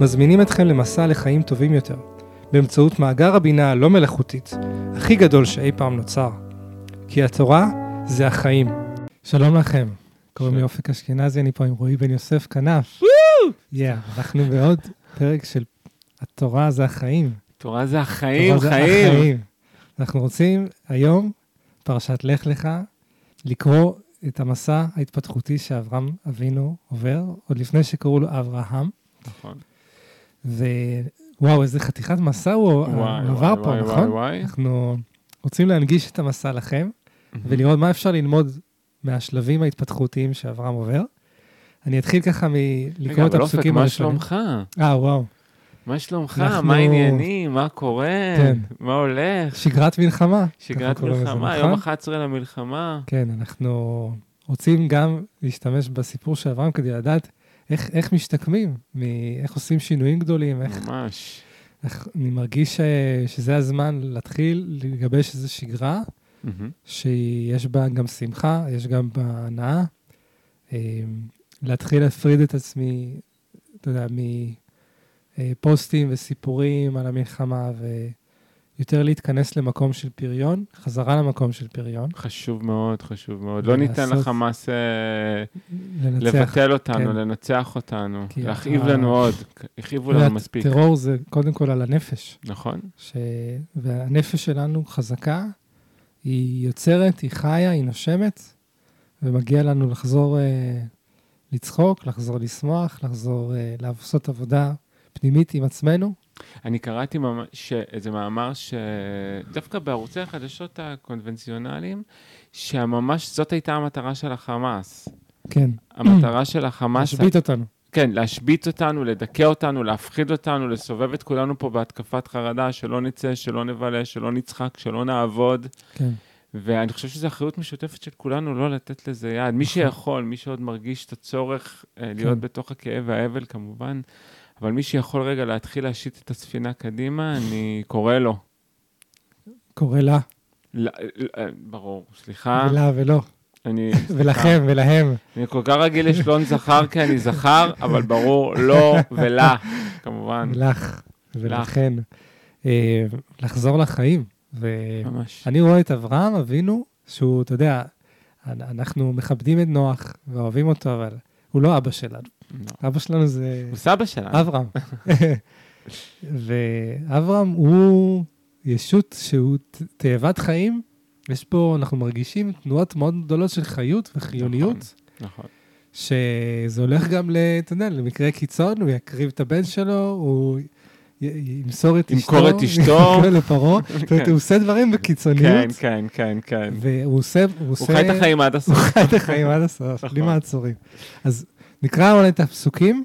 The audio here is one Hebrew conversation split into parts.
מזמינים אתכם למסע לחיים טובים יותר, באמצעות מאגר הבינה הלא מלאכותית, הכי גדול שאי פעם נוצר. כי התורה זה החיים. שלום לכם, קוראים לי אופק אשכנזי, אני פה עם רועי בן יוסף כנף. יאה, אנחנו בעוד פרק של התורה זה החיים. תורה זה החיים, חיים. אנחנו רוצים היום, פרשת לך לך, לקרוא את המסע ההתפתחותי שאברהם אבינו עובר, עוד לפני שקראו לו אברהם. נכון. ווואו, איזה חתיכת מסע הוא הוא וואי, עבר וואי, פה, וואי, נכון? וואי. אנחנו רוצים להנגיש את המסע לכם, ולראות מה אפשר ללמוד מהשלבים ההתפתחותיים שאברהם עובר. אני אתחיל ככה מלקרוא רגע, את אבל אופק, הפסוקים מה הראשונים. שלומך? אה, וואו. מה שלומך? אנחנו- מה העניינים? מה קורה? כן. מה הולך? שגרת מלחמה. שגרת מלחמה, נכון? יום 11 למלחמה. כן, אנחנו רוצים גם להשתמש בסיפור של אברהם כדי לדעת איך, איך משתקמים, מ- איך עושים שינויים גדולים, איך, ממש. איך אני מרגיש ש, שזה הזמן להתחיל לגבש איזו שגרה מהמם. שיש בה גם שמחה, יש גם בה הנאה. אה, להתחיל להפריד את עצמי, אתה יודע, מפוסטים וסיפורים על המלחמה, ויותר להתכנס למקום של פריון, חזרה למקום של פריון. חשוב מאוד, חשוב מאוד. לא ניתן לחמאס אה, לנצח. לבטל אותנו, כן. לנצח אותנו, להכאיב ה- לנו עוד. הכאיבו לנו מספיק. טרור זה קודם כל על הנפש, נכון? ש... והנפש שלנו חזקה, היא יוצרת, היא חיה, היא נושמת, ומגיע לנו לחזור אה, לצחוק, לחזור לשמוח, לחזור אה, לעשות עבודה פנימית עם עצמנו. אני קראתי ממש איזה מאמר שדווקא בערוצי החדשות הקונבנציונליים, שממש זאת הייתה המטרה של החמאס. כן, המטרה של החמאס, להשבית אותנו. כן, להשבית אותנו, לדכא אותנו, להפחיד אותנו, לסובב את כולנו פה בהתקפת חרדה, שלא נצא, שלא נבלה, שלא נצחק, שלא נעבוד. כן, ואני חושב שזו אחריות משותפת של כולנו לא לתת לזה יד. מי שיכול, מי שעוד מרגיש את הצורך אה, להיות כן. בתוך הכאב והאבל כמובן, אבל מי שיכול רגע להתחיל להשית את הספינה קדימה, אני קורא לו. קורא לה, ל- אה, ברור, סליחה. ולה ולא, אני, ולכם ולהם. אני כל כך רגיל לשלון זכר כי אני זכר, אבל ברור, לא ולה, כמובן. ולך, ולכן. אה, לחזור לחיים. ואני ממש. רואה את אברהם אבינו, שהוא, אתה יודע, אנ- אנחנו מכבדים את נוח ואוהבים אותו, אבל הוא לא אבא שלנו. לא. אבא שלנו זה הוא סבא שלנו. אברהם. ואברהם הוא ישות שהוא תאבת חיים. יש פה, אנחנו מרגישים תנועות מאוד גדולות של חיות וחיוניות. נכון. שזה הולך גם, אתה יודע, למקרה קיצון, הוא יקריב את הבן שלו, הוא ימסור את אשתו. ימכור את אשתו. לפרעה. זאת אומרת, הוא עושה דברים בקיצוניות, כן, כן, כן, כן. והוא עושה... הוא עושה- חי את החיים עד הוא הסוף. חי את החיים עד הסוף, בלי נכון. מעצורים. אז נקרא אולי את הפסוקים.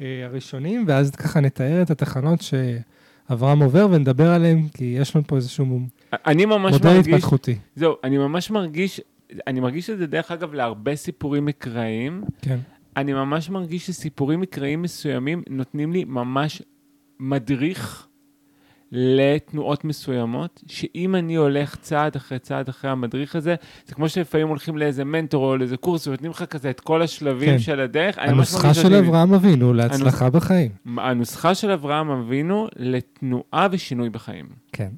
אה, הראשונים, ואז ככה נתאר את התחנות שאברהם עובר ונדבר עליהם, כי יש לנו פה איזשהו אני ממש מודל מרגיש, התפתחותי. זהו, אני ממש מרגיש, אני מרגיש את זה דרך אגב להרבה סיפורים מקראיים. כן, אני ממש מרגיש שסיפורים מקראיים מסוימים נותנים לי ממש מדריך לתנועות מסוימות, שאם אני הולך צעד אחרי צעד אחרי המדריך הזה, זה כמו שלפעמים הולכים לאיזה מנטור או לאיזה קורס ונותנים לך כזה את כל השלבים כן. של הדרך. הנוסחה של אברהם אבינו להצלחה בחיים. הנוסחה של אברהם אבינו לתנועה ושינוי בחיים. כן.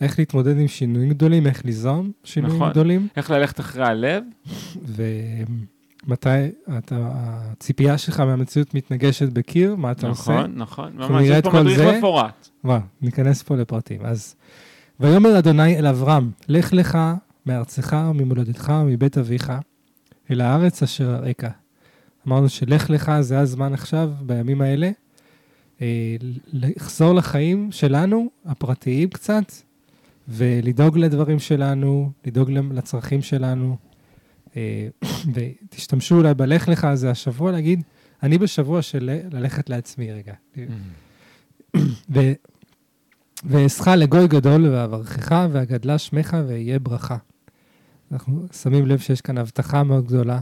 איך להתמודד עם שינויים גדולים, איך ליזום שינויים נכון. גדולים, איך ללכת אחרי הלב, ומתי אתה, הציפייה שלך מהמציאות מתנגשת בקיר, מה אתה עושה. נכון, נכון, ממש, יש פה מדריך זה. מפורט. וואו, ניכנס פה לפרטים. אז, ויאמר אדוני אל אברהם, לך לך מארצך וממולדתך ומבית אביך, אל הארץ אשר אראך. אמרנו שלך לך זה הזמן עכשיו, בימים האלה, אה, לחזור לחיים שלנו, הפרטיים קצת, ולדאוג לדברים שלנו, לדאוג לצרכים שלנו. אה, ותשתמשו אולי בלך לך הזה השבוע להגיד, אני בשבוע של ללכת לעצמי רגע. ואעשך לגוי גדול ואברכך ואגדלה שמך ואהיה ברכה. אנחנו שמים לב שיש כאן הבטחה מאוד גדולה.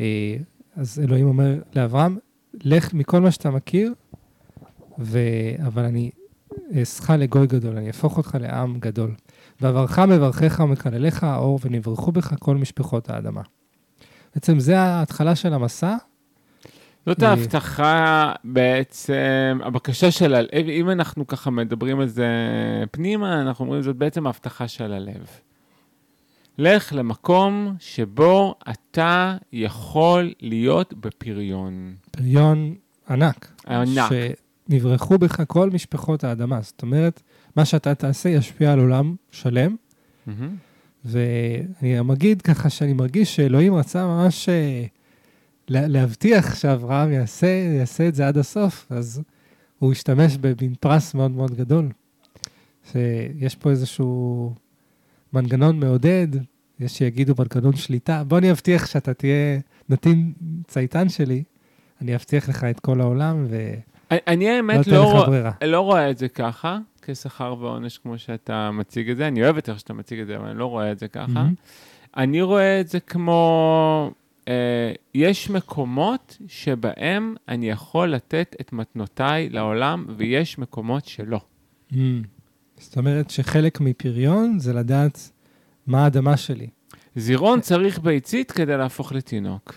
אה, אז אלוהים אומר לאברהם, לך מכל מה שאתה מכיר, ו... אבל אני אעשך לגוי גדול, אני אהפוך אותך לעם גדול. ואברך מברכך ומקלליך האור, ונברכו בך כל משפחות האדמה. בעצם זה ההתחלה של המסע. זאת ההבטחה בעצם, הבקשה של הלב, אם אנחנו ככה מדברים על זה פנימה, אנחנו אומרים זאת בעצם ההבטחה של הלב. לך למקום שבו אתה יכול להיות בפריון. פריון ענק. ענק. שנברחו בך כל משפחות האדמה. זאת אומרת, מה שאתה תעשה ישפיע על עולם שלם. מהמם. ואני אגיד ככה שאני מרגיש שאלוהים רצה ממש אה, לה- להבטיח שאברהם יעשה, יעשה את זה עד הסוף, אז הוא השתמש במין פרס מאוד מאוד גדול. שיש פה איזשהו מנגנון מעודד, יש שיגידו מנגנון שליטה. בוא אני אבטיח שאתה תהיה נתין צייתן שלי, אני אבטיח לך את כל העולם ולא אני- האמת לא, רוא- ברירה. לא רואה את זה ככה, כשכר ועונש כמו שאתה מציג את זה. אני אוהב את איך שאתה מציג את זה, אבל אני לא רואה את זה ככה. מהמם. אני רואה את זה כמו, אה, יש מקומות שבהם אני יכול לתת את מתנותיי לעולם, ויש מקומות שלא. Mm. זאת אומרת שחלק מפריון זה לדעת מה האדמה שלי. זירון צריך ביצית כדי להפוך לתינוק.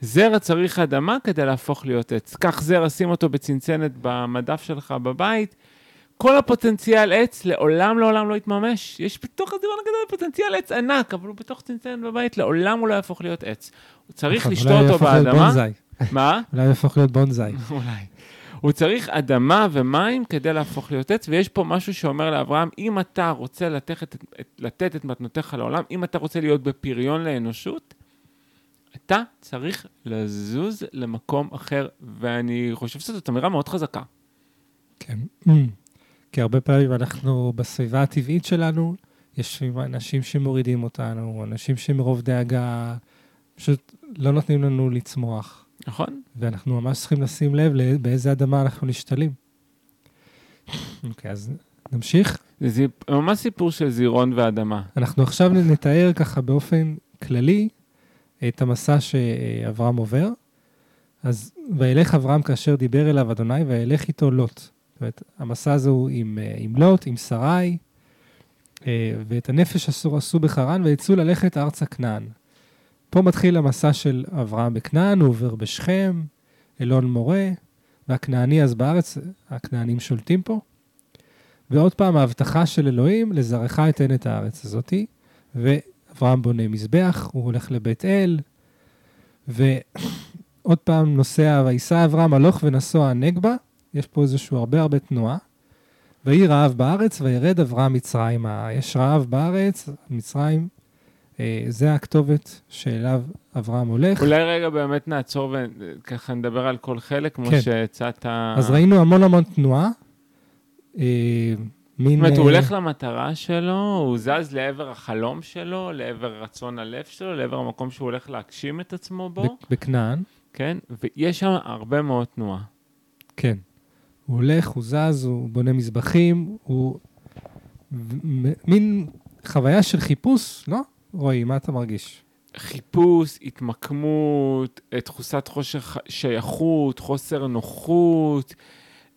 זרע צריך אדמה כדי להפוך להיות עץ. קח זרע, שים אותו בצנצנת במדף שלך בבית, כל הפוטנציאל עץ לעולם לעולם לא יתממש. יש בתוך הזירון הגדול פוטנציאל עץ ענק, אבל הוא בתוך צנצנת בבית, לעולם הוא לא יהפוך להיות עץ. הוא צריך לשתות אולי אותו יהפוך להיות באדמה. בונזאי. מה? אולי הוא יהפוך להיות בונזאי. אולי. הוא צריך אדמה ומים כדי להפוך להיות עץ, ויש פה משהו שאומר לאברהם, אם אתה רוצה לתת את, את, לתת את מתנותיך לעולם, אם אתה רוצה להיות בפריון לאנושות, אתה צריך לזוז למקום אחר, ואני חושב שזאת אמירה מאוד חזקה. כן. כי הרבה פעמים אנחנו בסביבה הטבעית שלנו, יש אנשים שמורידים אותנו, אנשים שמרוב דאגה פשוט לא נותנים לנו לצמוח, נכון? ואנחנו ממש צריכים לשים לב באיזה אדמה אנחנו נשתלים. אוקיי, אז נמשיך. זה ממש סיפור של זירון ואדמה. אנחנו עכשיו נתאר ככה באופן כללי את המסע שאברהם עובר. אז וילך אברהם כאשר דיבר אליו אדוני, וילך איתו לוט. זאת אומרת, המסע הזה הוא עם, אה, עם לוט, עם שרי, אה, ואת הנפש אסור עשו בחרן, ויצאו ללכת ארצה כנען. פה מתחיל המסע של אברהם בכנען, הוא עובר בשכם, אלון מורה, והכנעני אז בארץ, הכנענים שולטים פה. ועוד פעם, ההבטחה של אלוהים, לזרעך אתן את הארץ הזאתי, ואברהם בונה מזבח, הוא הולך לבית אל, ועוד פעם נוסע, וייסע אברהם הלוך ונסוע הנגבה, יש פה איזשהו הרבה הרבה תנועה. ויהי רעב בארץ, וירד אברהם מצרימה. יש רעב בארץ, מצרים, אה, זה הכתובת שאליו אברהם הולך. אולי רגע באמת נעצור וככה נדבר על כל חלק, כמו כן. שהצעת. אז ראינו המון המון תנועה. אה, מין... זאת אומרת, הוא אה, הולך למטרה שלו, הוא זז לעבר החלום שלו, לעבר רצון הלב שלו, לעבר המקום שהוא הולך להגשים את עצמו בו, בכנען, כן? ויש שם הרבה מאוד תנועה. כן. הוא הולך, הוא זז, הוא בונה מזבחים, הוא... מין חוויה של חיפוש, לא? רועי, מה אתה מרגיש? חיפוש, התמקמות, אה, תחושת חושר שייכות, חוסר נוחות.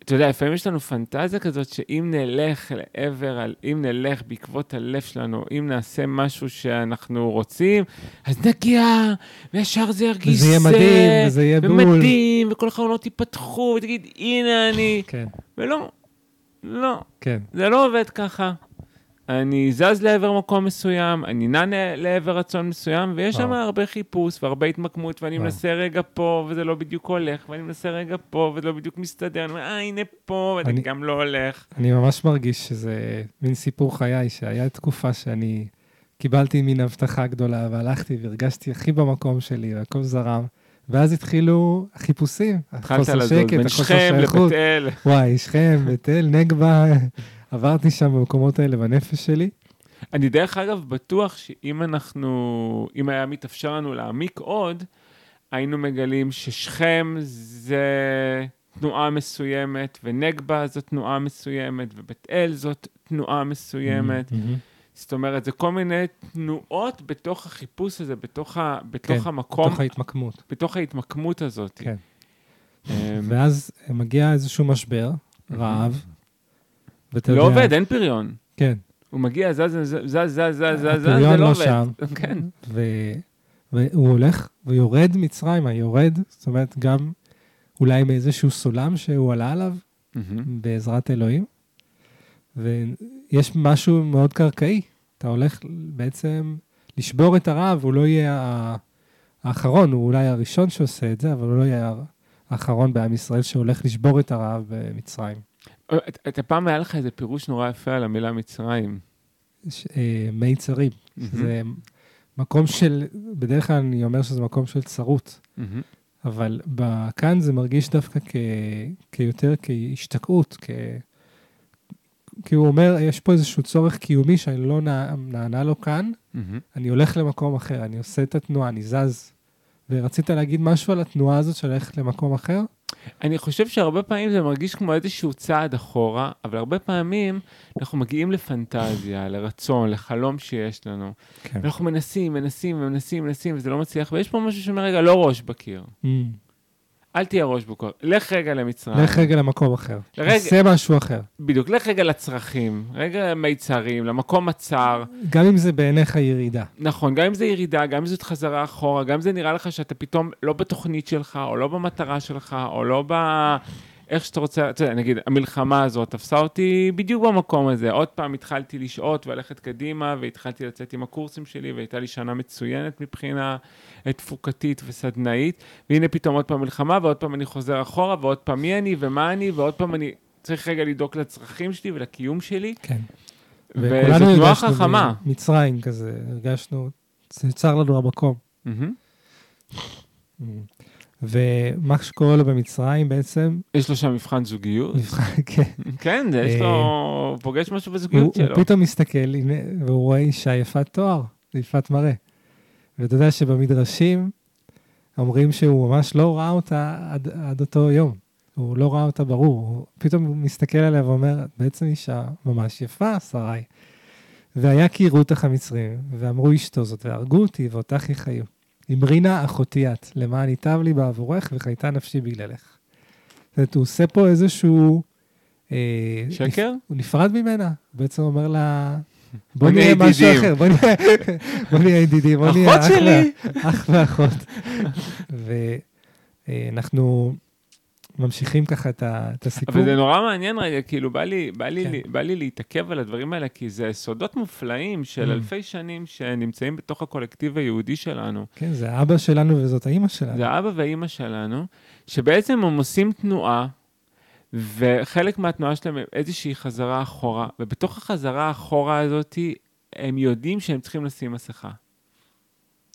אתה יודע, לפעמים יש לנו פנטזיה כזאת שאם נלך לעבר, אם נלך בעקבות הלב שלנו, אם נעשה משהו שאנחנו רוצים, אז נגיע, וישר זה ירגיש וזה יהיה מדהים, וזה יהיה בול. ומדהים, וכל החלונות ייפתחו, ותגיד, הנה אני. כן, ולא, לא, כן. זה לא עובד ככה. אני זז לעבר מקום מסוים, אני נע לעבר רצון מסוים, ויש שם וואו. הרבה חיפוש והרבה התמקמות, ואני וואו. מנסה רגע פה, וזה לא בדיוק הולך, ואני מנסה רגע פה, וזה לא בדיוק מסתדר, אני אומר, אה, הנה פה, וזה גם לא הולך. אני ממש מרגיש שזה מין סיפור חיי, שהיה תקופה שאני קיבלתי מין הבטחה גדולה, והלכתי והרגשתי הכי במקום שלי, והכל זרם. ואז התחילו החיפושים, התחלת החוסר לזוז שקט, בין החוסר שכם שייכות. לבית אל. וואי, שכם, בית אל, נגבה, עברתי שם במקומות האלה בנפש שלי. אני דרך אגב בטוח שאם אנחנו, אם היה מתאפשר לנו להעמיק עוד, היינו מגלים ששכם זה תנועה מסוימת, ונגבה זו תנועה מסוימת, ובית אל זאת תנועה מסוימת. מהמם. זאת אומרת, זה כל מיני תנועות בתוך החיפוש הזה, בתוך, ה, בתוך כן, המקום, בתוך ההתמקמות. בתוך ההתמקמות הזאת. כן. אמ, ואז מגיע איזשהו משבר, רעב, ואתה לא יודע... עובד, אין פריון. כן. הוא מגיע, זז, זז, זז, זז, זז, זז, זה הפריון לא לא עובד. שם. כן. ו- והוא הולך ויורד מצרימה, יורד, זאת אומרת, גם אולי מאיזשהו סולם שהוא עלה עליו. בעזרת אלוהים. ויש משהו מאוד קרקעי. אתה הולך בעצם לשבור את הרעב, הוא לא יהיה האחרון, הוא אולי הראשון שעושה את זה, אבל הוא לא יהיה האחרון בעם ישראל שהולך לשבור את הרעב במצרים. את- אתה פעם היה לך איזה פירוש נורא יפה על המילה מצרים. אה, מי צרים. זה מקום של, בדרך כלל אני אומר שזה מקום של צרות. אבל כאן זה מרגיש דווקא כ, כיותר כהשתקעות, כ... כי הוא אומר, יש פה איזשהו צורך קיומי שאני לא נע, נענה לו כאן. אני הולך למקום אחר, אני עושה את התנועה, אני זז. ורצית להגיד משהו על התנועה הזאת של ללכת למקום אחר? אני חושב שהרבה פעמים זה מרגיש כמו איזשהו צעד אחורה, אבל הרבה פעמים אנחנו מגיעים לפנטזיה, לרצון, לחלום שיש לנו. כן. אנחנו מנסים, מנסים, מנסים, מנסים, וזה לא מצליח, ויש פה משהו שאומר, רגע, לא ראש בקיר. אל תהיה ראש בקיר. לך רגע למצרים. לך רגע למקום אחר. רגע. עשה משהו אחר. בדיוק, לך רגע לצרכים, רגע למיצרים, למקום הצר. גם אם זה בעיניך ירידה. נכון, גם אם זה ירידה, גם אם זאת חזרה אחורה, גם אם זה נראה לך שאתה פתאום לא בתוכנית שלך, או לא במטרה שלך, או לא ב... איך שאתה רוצה, אתה יודע, נגיד, המלחמה הזאת תפסה אותי בדיוק במקום הזה. עוד פעם התחלתי לשהות וללכת קדימה, והתחלתי לצאת עם הקורסים שלי, והייתה לי שנה מצוינת מבחינה אה, תפוקתית וסדנאית, והנה פתאום עוד פעם מלחמה, ועוד פעם אני חוזר אחורה, ועוד פעם מי אני ומה אני, ועוד פעם אני צריך רגע לדאוג לצרכים שלי ולקיום שלי, כן. וזו תנועה חכמה. מצרים כזה, הרגשנו, צר לנו המקום. מהמם. ומה שקורה לו במצרים בעצם, יש לו שם מבחן זוגיות. מבחן- כן, כן, יש אה, לו, פוגש משהו הוא בזוגיות הוא שלו. פתאום מסתכל, והוא רואה אישה יפת תואר, יפת מראה. ואתה יודע שבמדרשים אומרים שהוא ממש לא ראה אותה עד, עד אותו יום. הוא לא ראה אותה ברור, הוא פתאום הוא מסתכל עליה ואומר, בעצם אישה ממש יפה, שרי. והיה כי יראו אותך המצרים, ואמרו אשתו זאת, והרגו אותי, ואותך יחיו. אמרינה אחותי את, למען ייטב לי בעבורך, וחייתה נפשי בגללך. זאת אומרת, הוא עושה פה איזשהו... אה, שקר? הוא נפרד ממנה, הוא בעצם אומר לה, בוא נהיה משהו ידידים." אחר, בוא נהיה- בוא ידידים, בוא נהיה אחות אח ואחות. ואנחנו ממשיכים ככה את את הסיפור. אבל זה נורא מעניין רגע, כאילו, בא לי, בא, לי, כן. בא לי להתעכב על הדברים האלה, כי זה סודות מופלאים של Mm. אלפי שנים שנמצאים בתוך הקולקטיב היהודי שלנו. כן, זה אבא שלנו וזאת האימא שלנו. זה האבא והאימא שלנו, שבעצם הם עושים תנועה, וחלק מהתנועה שלהם הם איזושהי חזרה אחורה, ובתוך החזרה האחורה הזאת, הם יודעים שהם צריכים לשים מסכה.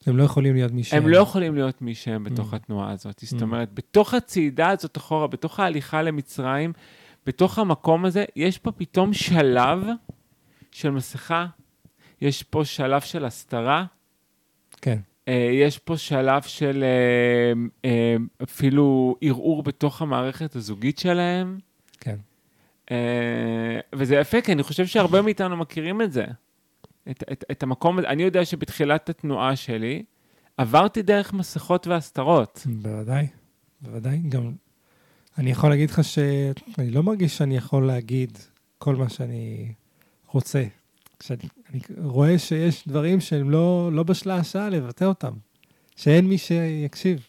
הם לא יכולים להיות מי שהם. הם לא יכולים להיות מי שהם בתוך Mm. התנועה הזאת. זאת Mm. אומרת, בתוך הצעידה הזאת אחורה, בתוך ההליכה למצרים, בתוך המקום הזה, יש פה פתאום שלב של מסכה, יש פה שלב של הסתרה, כן, אה, יש פה שלב של אה, אה, אפילו ערעור בתוך המערכת הזוגית שלהם. כן. וזה יפה, כי אני חושב שהרבה מאיתנו מכירים את זה. את, את, את המקום הזה. אני יודע שבתחילת התנועה שלי, עברתי דרך מסכות והסתרות. בוודאי, בוודאי. גם אני יכול להגיד לך שאני לא מרגיש שאני יכול להגיד כל מה שאני רוצה. כשאני אני רואה שיש דברים שהם לא, לא בשלה השעה לבטא אותם, שאין מי שיקשיב.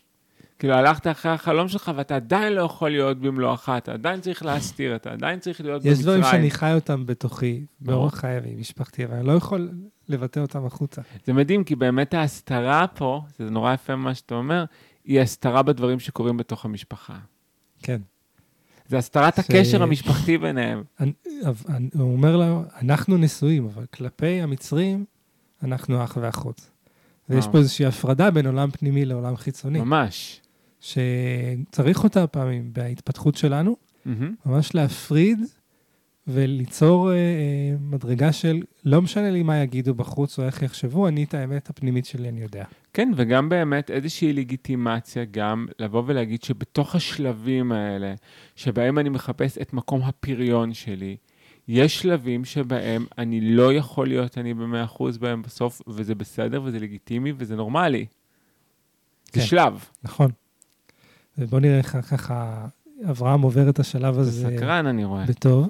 כאילו, הלכת אחרי החלום שלך ואתה עדיין לא יכול להיות במלואך, אתה עדיין צריך להסתיר, אתה עדיין צריך להיות יש במצרים. דברים שאני חי אותם בתוכי. באורח חיי ועם משפחתי, אבל אני לא יכול לבטא אותם החוצה. זה מדהים, כי באמת ההסתרה פה, זה נורא יפה מה שאתה אומר, היא הסתרה בדברים שקורים בתוך המשפחה. כן. זה הסתרת ש- הקשר המשפחתי ביניהם. אני, אבל אני- הוא אומר לה, אנחנו נשואים, אבל כלפי המצרים, אנחנו אח ואחות. ויש. פה איזושהי הפרדה בין עולם פנימי לעולם חיצוני, ממש. שצריך אותה פעמים בהתפתחות שלנו, מהמם. ממש להפריד וליצור אה, אה, מדרגה של לא משנה לי מה יגידו בחוץ או איך יחשבו, אני את האמת הפנימית שלי אני יודע. כן, וגם באמת איזושהי לגיטימציה גם לבוא ולהגיד שבתוך השלבים האלה, שבהם אני מחפש את מקום הפריון שלי, יש שלבים שבהם אני לא יכול להיות אני במאה אחוז בהם בסוף, וזה בסדר וזה לגיטימי וזה נורמלי. כן. זה שלב. נכון. ובוא נראה איך ככה אברהם עובר את השלב זה הזה סקרן, אני רואה. בטוב.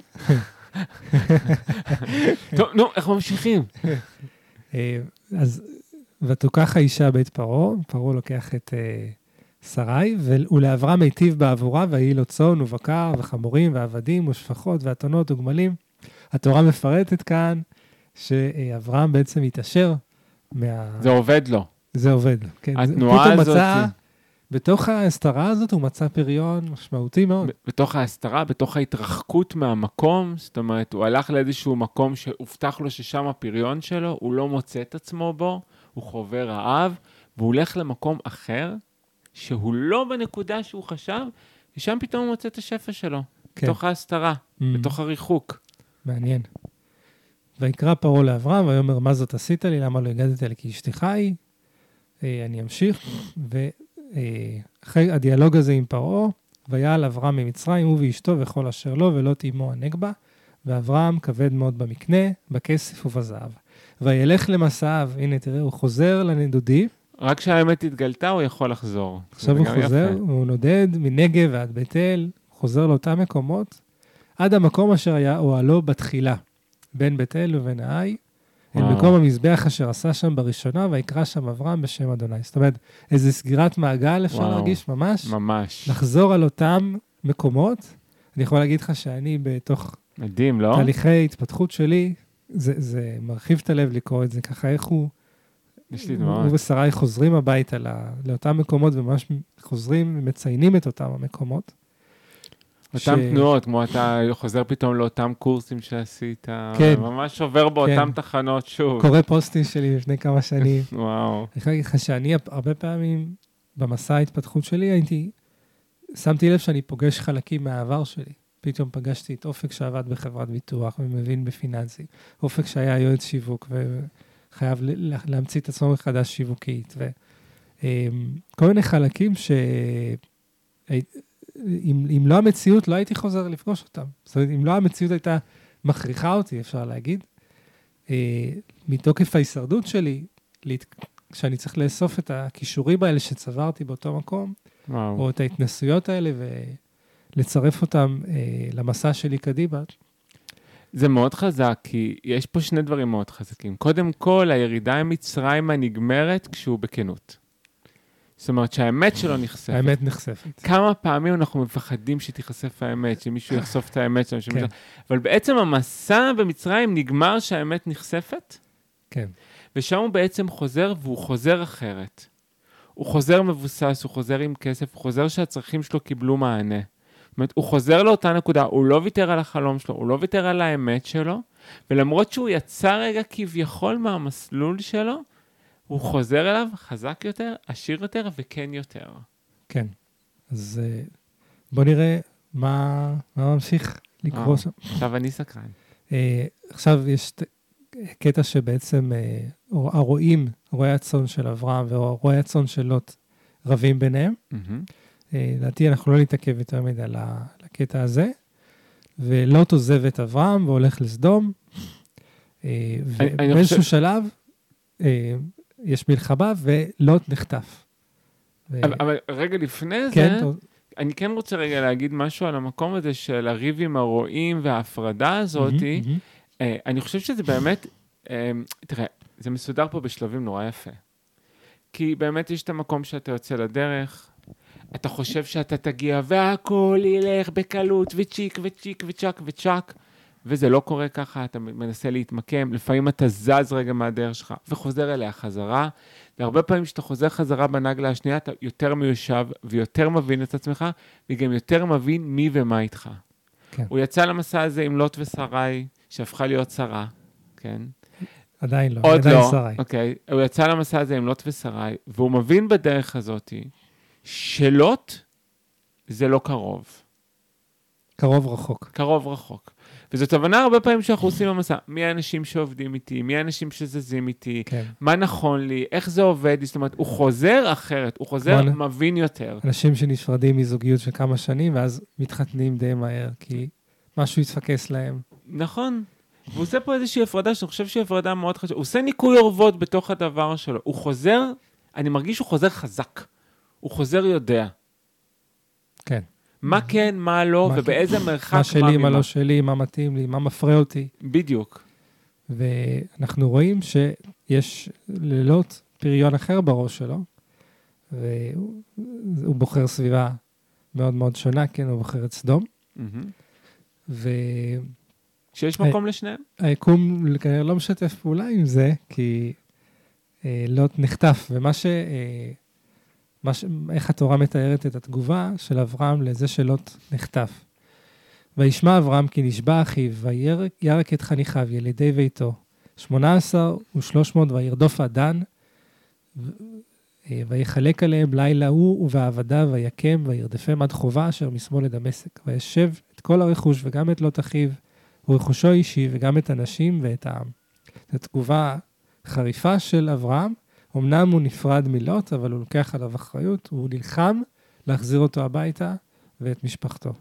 טוב, נו, איך ממשיכים? אה, אז ותוקח האישה בית פרעה, פרעה לוקח את אה, שרי, ולאברהם מיטיב בעבורה, ויהי לו צאן ובקר וחמורים ועבדים ושפחות ואתונות וגמלים. התורה מפרטת כאן שאברהם בעצם התעשר מה... זה עובד לו. זה עובד. כן, זה- התנועה פתאום הזאת- מצא, בתוך ההסתרה הזאת הוא מצא פריון משמעותי מאוד. בתוך ההסתרה, בתוך ההתרחקות מהמקום, זאת אומרת, הוא הלך לאיזשהו מקום שהובטח לו ששם הפריון שלו, הוא לא מוצא את עצמו בו, הוא חווה רעב, והוא הולך למקום אחר, שהוא לא בנקודה שהוא חשב, ושם פתאום הוא מוצא את השפע שלו, כן. בתוך ההסתרה, Mm, בתוך הריחוק. מעניין. ויקרא פרעה לאברהם, ויאמר, מה זאת עשית לי? למה לא הגדת לי כי אשתך היא? אה, אני אמשיך. ואחרי הדיאלוג הזה עם פרעה, ויעל אברהם ממצרים, הוא ואשתו וכל אשר לו, ולא תימו הנגבה. ואברהם כבד מאוד במקנה, בכסף ובזהב. וילך למסעיו, הנה תראה, הוא חוזר לנדודי, רק כשהאמת התגלתה, הוא יכול לחזור. עכשיו הוא חוזר, יפה. הוא נודד מנגב ועד בית אל, חוזר לאותם מקומות, עד המקום אשר היה אוהלו בתחילה, בין בית אל ובין העי, אל. מקום המזבח אשר עשה שם בראשונה, ויקרא שם אברהם בשם אדוני. זאת אומרת, איזו סגירת מעגל אפשר וואו. להרגיש ממש, ממש. לחזור על אותם מקומות. אני יכול להגיד לך שאני בתוך מדהים, לא? תהליכי התפתחות שלי, זה, זה מרחיב את הלב לקרוא את זה ככה, איך הוא, יש לי הוא דמעות. ושרי חוזרים הביתה לא, לאותם מקומות, וממש חוזרים ומציינים את אותם המקומות. אותם ש- תנועות, כמו אתה חוזר פתאום לאותם קורסים שעשית, כן. ממש עובר באותן כן. תחנות שוב. קורא פוסטים שלי לפני כמה שנים. וואו. אני יכול להגיד לך שאני הרבה פעמים, במסע ההתפתחות שלי, הייתי, שמתי לב שאני פוגש חלקים מהעבר שלי. פתאום פגשתי את אופק שעבד בחברת ביטוח ומבין בפיננסים. אופק שהיה יועץ שיווק וחייב להמציא את עצמו מחדש שיווקית. וכל מיני חלקים ש... אם, אם לא המציאות, לא הייתי חוזר לפגוש אותם. זאת אומרת, אם לא המציאות הייתה מכריחה אותי, אפשר להגיד, אה, מתוקף ההישרדות שלי, להת... כשאני צריך לאסוף את הכישורים האלה שצברתי באותו מקום, וואו. או את ההתנסויות האלה ולצרף אותם אה, למסע שלי קדימה. זה מאוד חזק, כי יש פה שני דברים מאוד חזקים. קודם כל, הירידה עם מצרימה נגמרת כשהוא בכנות. זאת אומרת שהאמת שלו נחשפת. האמת נחשפת. כמה פעמים אנחנו מפחדים שתיחשף האמת, שמישהו יחשוף את האמת שלנו. כן. אבל בעצם המסע במצרים נגמר שהאמת נחשפת, כן, ושם הוא בעצם חוזר, והוא חוזר אחרת. הוא חוזר מבוסס, הוא חוזר עם כסף, הוא חוזר שהצרכים שלו קיבלו מענה. זאת אומרת, הוא חוזר לאותה נקודה, הוא לא ויתר על החלום שלו, הוא לא ויתר על האמת שלו, ולמרות שהוא יצא רגע כביכול מהמסלול שלו, הוא חוזר אליו חזק יותר, עשיר יותר וכן יותר. כן. אז אה, בוא נראה מה, מה ממשיך לקרוא וואו. שם. עכשיו אני סקרן. אה, עכשיו יש קטע שבעצם אה, הרועים, רועי הצאן של אברהם ורועי הצאן של לוט רבים ביניהם. אה, לדעתי אנחנו לא נתעכב יותר מדי על הקטע הזה. ולוט עוזב את אברהם והולך לסדום. אה, ובאיזשהו שלב אה, יש מלחמה ולוט נחטף. ו- אבל, אבל רגע לפני זה, כן, טוב. אני כן רוצה רגע להגיד משהו על המקום הזה של הריב עם הרועים וההפרדה הזאתי. מהמם, מהמם. אה, אני חושב שזה באמת, אה, תראה, זה מסודר פה בשלבים נורא יפה. כי באמת יש את המקום שאתה יוצא לדרך, אתה חושב שאתה תגיע והכל ילך בקלות וצ'יק וצ'יק וצ'אק וצ'אק, וזה לא קורה ככה, אתה מנסה להתמקם, לפעמים אתה זז רגע מהדרך שלך וחוזר אליה חזרה, והרבה פעמים כשאתה חוזר חזרה בנגלה השנייה, אתה יותר מיושב ויותר מבין את עצמך, וגם יותר מבין מי ומה איתך. כן. הוא יצא למסע הזה עם לוט ושרי, שהפכה להיות שרה, כן? עדיין לא, עוד עדיין לא, שרי. אוקיי. הוא יצא למסע הזה עם לוט ושרי, והוא מבין בדרך הזאת שלוט זה לא קרוב. קרוב רחוק. קרוב רחוק. וזאת הבנה הרבה פעמים שאנחנו עושים במסע. מי האנשים שעובדים איתי? מי האנשים שזזים איתי? כן. מה נכון לי? איך זה עובד? זאת אומרת, הוא חוזר אחרת, הוא חוזר נ- מבין יותר. אנשים שנפרדים מזוגיות של כמה שנים, ואז מתחתנים די מהר, כי משהו התפקס להם. נכון. והוא עושה פה איזושהי הפרדה שאני חושב שהיא הפרדה מאוד חשובה. הוא עושה ניקוי אורוות בתוך הדבר שלו. הוא חוזר, אני מרגיש שהוא חוזר חזק. הוא חוזר יודע. כן. מה כן, מה לא, מה כן. ובאיזה מרחק, מה שלי, מה ממה. לא שלי, מה מתאים לי, מה מפרה אותי. בדיוק. ואנחנו רואים שיש לילות פריון אחר בראש שלו, והוא הוא בוחר סביבה מאוד מאוד שונה, כן, הוא בוחר את סדום. והיקום שיש מקום לשניהם. כנראה לא משתף פעולה עם זה, כי אה, לוט נחטף, ומה ש... אה, מה ש... איך התורה מתארת את התגובה של אברהם לזה שלוט נחטף. וישמע אברהם כי נשבע אחיו, וירק ירק את חניכיו, ילידי ביתו. שמונה עשר ושלוש מאות וירדוף עדן, ויחלק עליהם לילה הוא ובעבדיו, ויקם, וירדפם עד חובה אשר משמאל לדמשק. וישב את כל הרכוש וגם את לוט אחיו, ורכושו אישי, וגם את הנשים ואת העם. זו תגובה חריפה של אברהם. אמנם הוא נפרד מלוט, אבל הוא לוקח עליו אחריות, הוא נלחם להחזיר אותו הביתה ואת משפחתו.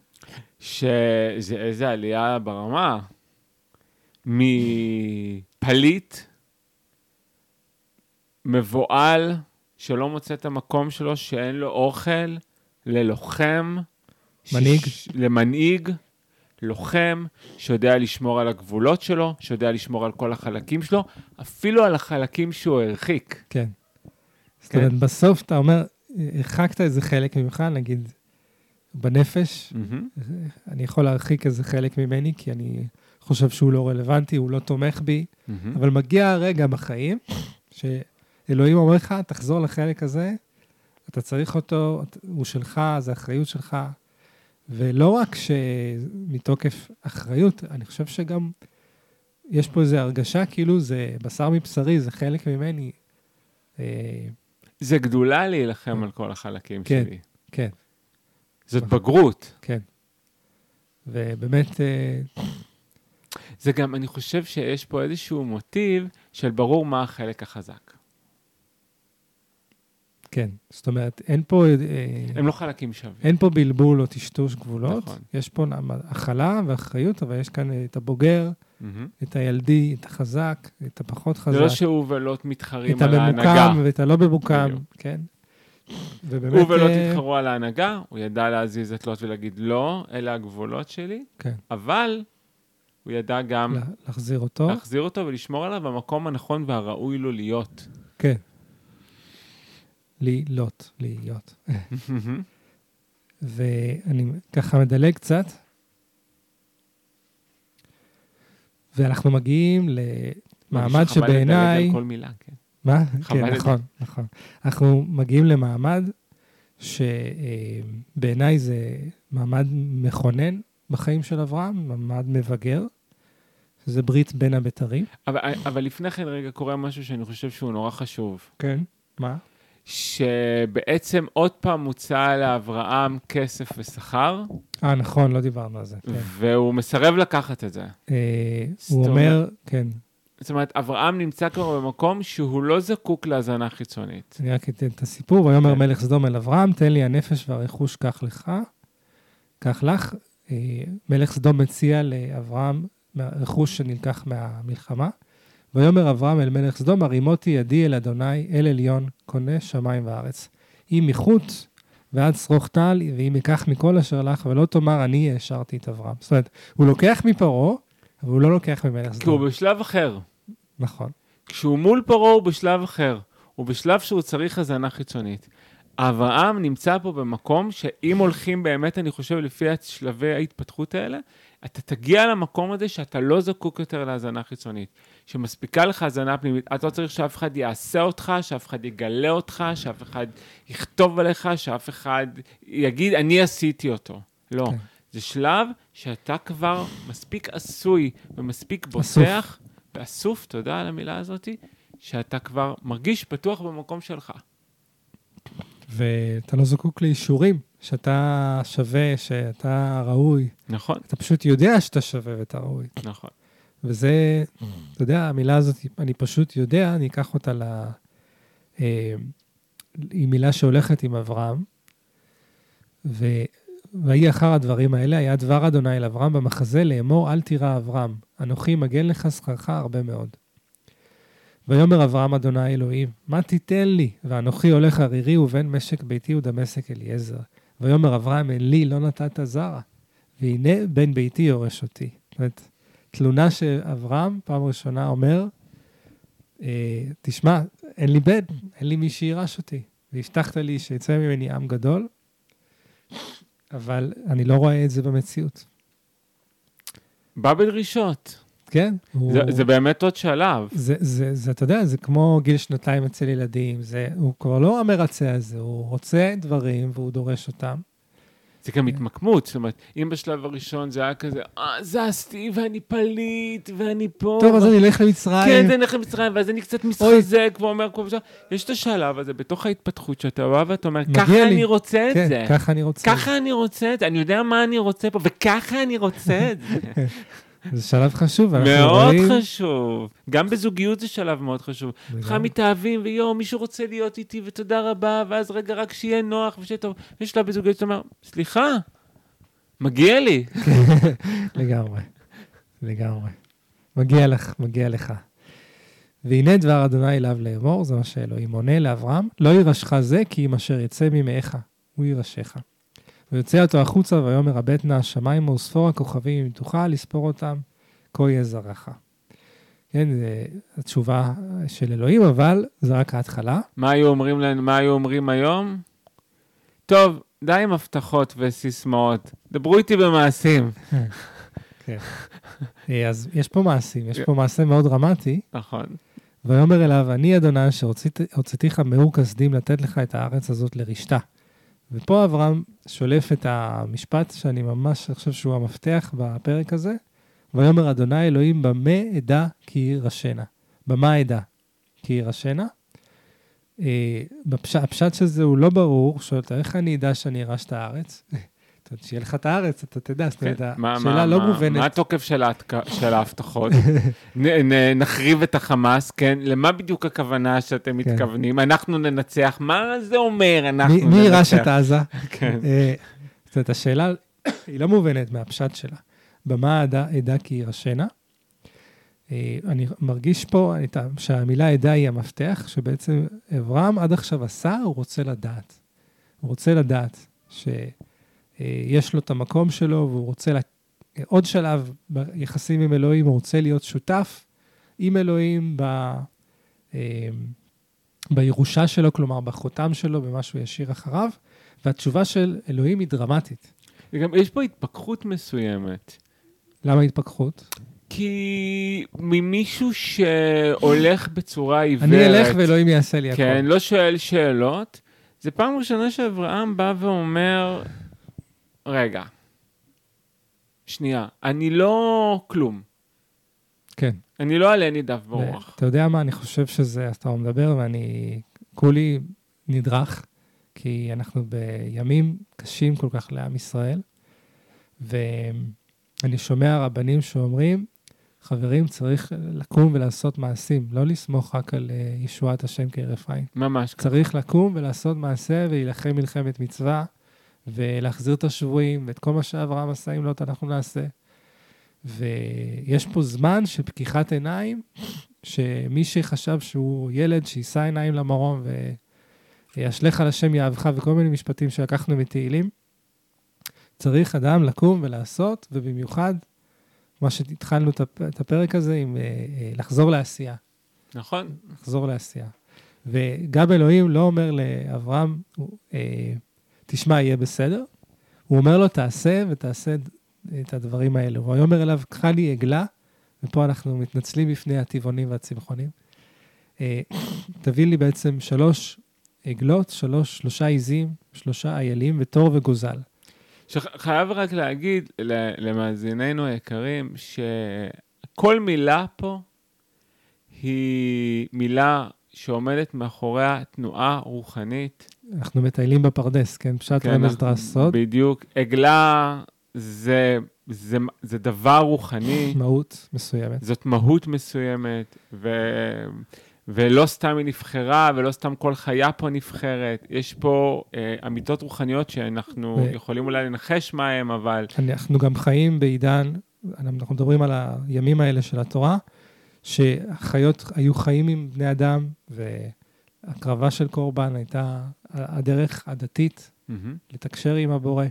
שזה איזה עלייה ברמה. מפליט, מבוהל, שלא מוצא את המקום שלו, שאין לו אוכל, ללוחם. מנהיג. ש- למנהיג, לוחם, שיודע לשמור על הגבולות שלו, שיודע לשמור על כל החלקים שלו, אפילו על החלקים שהוא הרחיק. כן. זאת כן. אומרת, בסוף אתה אומר, הרחקת איזה חלק ממך, נגיד, בנפש. אני יכול להרחיק איזה חלק ממני, כי אני חושב שהוא לא רלוונטי, הוא לא תומך בי. אבל מגיע הרגע בחיים, שאלוהים אומר לך, תחזור לחלק הזה, אתה צריך אותו, הוא שלך, זה אחריות שלך. ולא רק שמתוקף אחריות, אני חושב שגם יש פה איזו הרגשה כאילו זה בשר מבשרי, זה חלק ממני. אה, זה גדולה להילחם על כל החלקים כן. שלי. כן, זאת בגרות. כן. ובאמת, אה, זה גם, אני חושב שיש פה איזשהו מוטיב של ברור מה החלק החזק. כן. זאת אומרת, אין פה, אה, הם לא חלקים שווים. אין פה בלבול או טשטוש גבולות. נכון. יש פה הכלה ואחריות, אבל יש כאן את הבוגר, מהמם. את הילדי, את החזק, את הפחות חזק. זה לא שהוא ולוט מתחרים את על ההנהגה. הממוקם ואת הלא ממוקם. כן. ובאמת... הוא ולוט אה, התחרו על ההנהגה, הוא ידע להזיז את לוט ולהגיד, לא, אלה הגבולות שלי, כן, אבל הוא ידע גם לה- להחזיר אותו. להחזיר אותו ולשמור עליו במקום הנכון והראוי לו להיות. כן. להיות, להיות. ואני ככה מדלג קצת, ואנחנו מגיעים למעמד שבעיניי... כל מילה, כן. מה? חבל כן. נכון, נכון. אנחנו מגיעים למעמד שבעיניי זה מעמד מכונן בחיים של אברהם, מעמד מבגר, שזה ברית בין הבתרים. אבל, אבל לפני כן רגע קורה משהו שאני חושב שהוא נורא חשוב. כן. מה? שבעצם עוד פעם מוצע לאברהם כסף ושכר, אה, נכון, לא דיברנו על זה. כן. והוא מסרב לקחת את זה. אה, הוא אומר, כן, זאת אומרת, אברהם נמצא כבר במקום שהוא לא זקוק להזנה חיצונית. אני רק אתן את הסיפור, ויאמר כן. מלך סדום אל אברהם, תן לי הנפש והרכוש קח לך, קח לך. אה, מלך סדום מציע לאברהם רכוש שנלקח מהמלחמה. ויאמר אברהם אל מלך סדום, הרימותי ידי אל אדוני, אל עליון, קונה שמיים וארץ. אם מחוט ועד שרוך טל, ואם ייקח מכל אשר לך, ולא תאמר אני העשרתי את אברהם. זאת אומרת, הוא לוקח מפרעה, אבל הוא לא לוקח ממלך כי הוא סדום. בשלב אחר. נכון. כשהוא מול פרעה הוא בשלב אחר. הוא בשלב שהוא צריך הזנה חיצונית. אברהם נמצא פה במקום שאם הולכים באמת, אני חושב, לפי שלבי ההתפתחות האלה, אתה תגיע למקום הזה שאתה לא זקוק יותר להזנה חיצונית. שמספיקה לך הזנה פנימית. אתה לא צריך שאף אחד יעשה אותך, שאף אחד יגלה אותך, שאף אחד יכתוב עליך, שאף אחד יגיד, אני עשיתי אותו. לא. כן. זה שלב שאתה כבר מספיק עשוי ומספיק. בוטח ואסוף, תודה על המילה הזאת, שאתה כבר מרגיש בטוח במקום שלך. ואתה לא זקוק לאישורים שאתה שווה, שאתה ראוי. נכון, אתה פשוט יודע שאתה שווה ואתה ראוי. נכון. וזה, אתה יודע, המילה הזאת, אני פשוט יודע, אני אקח אותה ל... אה, היא מילה שהולכת עם אברהם. ו... ויהי אחר הדברים האלה, היה דבר אדוני אל אברהם במחזה לאמור, אל תירא אברהם, אנוכי מגן לך שכרך הרבה מאוד. ויאמר אברהם אדוני אלוהים, מה תיתן לי? ואנוכי הולך ערירי ובן משק ביתי ודמשק אליעזר. ויאמר אברהם, אין לי לא נתת זרע, והנה בן ביתי יורש אותי. זאת אומרת, תלונה שאברהם, פעם ראשונה, אומר, אה, תשמע, אין לי בן, אין לי מי שירש אותי. והבטחת לי שיצא ממני עם גדול, אבל אני לא רואה את זה במציאות. בא בדרישות. כן? הוא... זה, זה באמת עוד שלב. זה, זה, זה, אתה יודע, זה כמו גיל שנתיים אצל ילדים, זה, הוא כבר לא המרצה הזה, הוא רוצה דברים והוא דורש אותם. זה גם התמקמות, זאת אומרת, אם בשלב הראשון זה היה כזה, אה, זזתי ואני פליט ואני פה. טוב, אז אני אלך למצרים. כן, זה נלך למצרים, ואז אני קצת מתחזק ואומר, כל פעם, יש את השלב הזה בתוך ההתפתחות שאתה בא ואתה אומר, ככה לי." אני רוצה את כן, זה. ככה אני רוצה. ככה אני רוצה את זה, אני יודע מה אני רוצה פה, וככה אני רוצה את זה. זה שלב חשוב. אנחנו מאוד רואים- חשוב. גם בזוגיות זה שלב מאוד חשוב. לגמרי. מתאהבים, ויואו, מישהו רוצה להיות איתי, ותודה רבה, ואז רגע, רק שיהיה נוח ושיהיה טוב. יש שלב בזוגיות שאתה אומר, סליחה, מגיע לי. לגמרי, לגמרי. מגיע לך, מגיע לך. והנה דבר אדוני אליו לאמור, זה מה שאלוהים עונה לאברהם, לא יירשך זה כי אם אשר יצא ממאיך, הוא יירשך. ויוצא אותו החוצה ויאמר הבט נא השמיים וספור הכוכבים אם תוכל לספור אותם, כה יהיה זרעך. כן, זה התשובה של אלוהים, אבל זה רק ההתחלה. מה היו אומרים לנו, מה היו אומרים היום? טוב, די עם הבטחות וסיסמאות, דברו איתי במעשים. אה, אז יש פה מעשים, יש פה מעשה מאוד דרמטי. נכון. ויאמר אליו, אני אדוני אשר הוצאת- הוצאתיך מאור כסדים לתת לך את הארץ הזאת לרשתה. ופה אברהם שולף את המשפט שאני ממש חושב שהוא המפתח בפרק הזה. ויאמר אדוני אלוהים במה אדע כי יירשנה. במה אדע כי יירשנה. אה, הפשט של זה הוא לא ברור, שואל אותה, איך אני אדע שאני ארש את הארץ? אומרת, שיהיה לך את הארץ, אתה תדע, זאת אומרת, כן. מה- השאלה לא מובנת. מה התוקף של ההבטחות? נחריב את החמאס, כן? למה בדיוק הכוונה שאתם כן. מתכוונים? אנחנו ננצח, מה זה אומר אנחנו ננצח? מי יירש את עזה? כן. אה, זאת אומרת, השאלה היא לא מובנת מהפשט שלה. במה אדע כי יירשנה? אה, אני מרגיש פה שהמילה אדע היא המפתח, שבעצם אברהם עד עכשיו עשה, הוא רוצה לדעת. הוא רוצה לדעת שיש לו את המקום שלו, והוא רוצה לה... עוד שלב ביחסים עם אלוהים, הוא רוצה להיות שותף עם אלוהים ב... אה, בירושה שלו, כלומר בחותם שלו, במה שהוא ישאיר אחריו, והתשובה של אלוהים היא דרמטית. וגם יש פה התפכחות מסוימת. למה התפכחות? כי ממישהו שהולך בצורה עיוורת, אני אלך ואלוהים יעשה לי כן, הכל. לא שואל שאלות, זה פעם ראשונה שאברהם בא ואומר, רגע, שנייה, אני לא כלום. כן. אני לא עלה נידף ברוח. אתה יודע מה, אני חושב שזה, אתה מדבר ואני כולי נדרך, כי אנחנו בימים קשים כל כך לעם ישראל, ואני שומע רבנים שאומרים, חברים, צריך לקום ולעשות מעשים, לא לסמוך רק על אה, ישועת השם כהרף עין. ממש. צריך לקום ולעשות מעשה ולהילחם מלחמת מצווה, ולהחזיר את השבויים, ואת כל מה שאברהם עשה, אם לא, אנחנו נעשה. ויש פה זמן של פקיחת עיניים, שמי שחשב שהוא ילד, שיישא עיניים למרום וישלך על השם יאהבך, וכל מיני משפטים שלקחנו מתהילים, צריך אדם לקום ולעשות, ובמיוחד, מה שהתחלנו את הפ- את הפרק הזה, עם אה, אה, לחזור לעשייה. נכון? לחזור לעשייה. וגם אלוהים לא אומר לאברהם, אה, תשמע, יהיה בסדר. הוא אומר לו, תעשה ותעשה את הדברים האלו. הוא אומר אליו, קח לי עגלה, ופה אנחנו מתנצלים בפני הטבעונים והצמחונים. אה, תביא לי בעצם שלוש עגלות, שלוש, שלושה עיזים, שלושה איילים ותור וגוזל. שחייב רק להגיד למאזיננו היקרים, שכל מילה פה היא מילה שעומדת מאחוריה תנועה רוחנית אנחנו מטיילים בפרדס, כן? פשט כן, רמז דרש סוד, בדיוק. עגלה זה, זה, זה דבר רוחני, מהות מסוימת. זאת מהות מסוימת, ו, ולא סתם היא נבחרה, ולא סתם כל חיה פה נבחרת. יש פה אה, אמיתות רוחניות שאנחנו ו- יכולים אולי לנחש מה הם, אבל אנחנו גם חיים בעידן, אנחנו מדברים על הימים האלה של התורה, שהחיות היו חיים עם בני אדם, והקרבה של קורבן הייתה הדרך הדתית מהמם, לתקשר עם הבורא.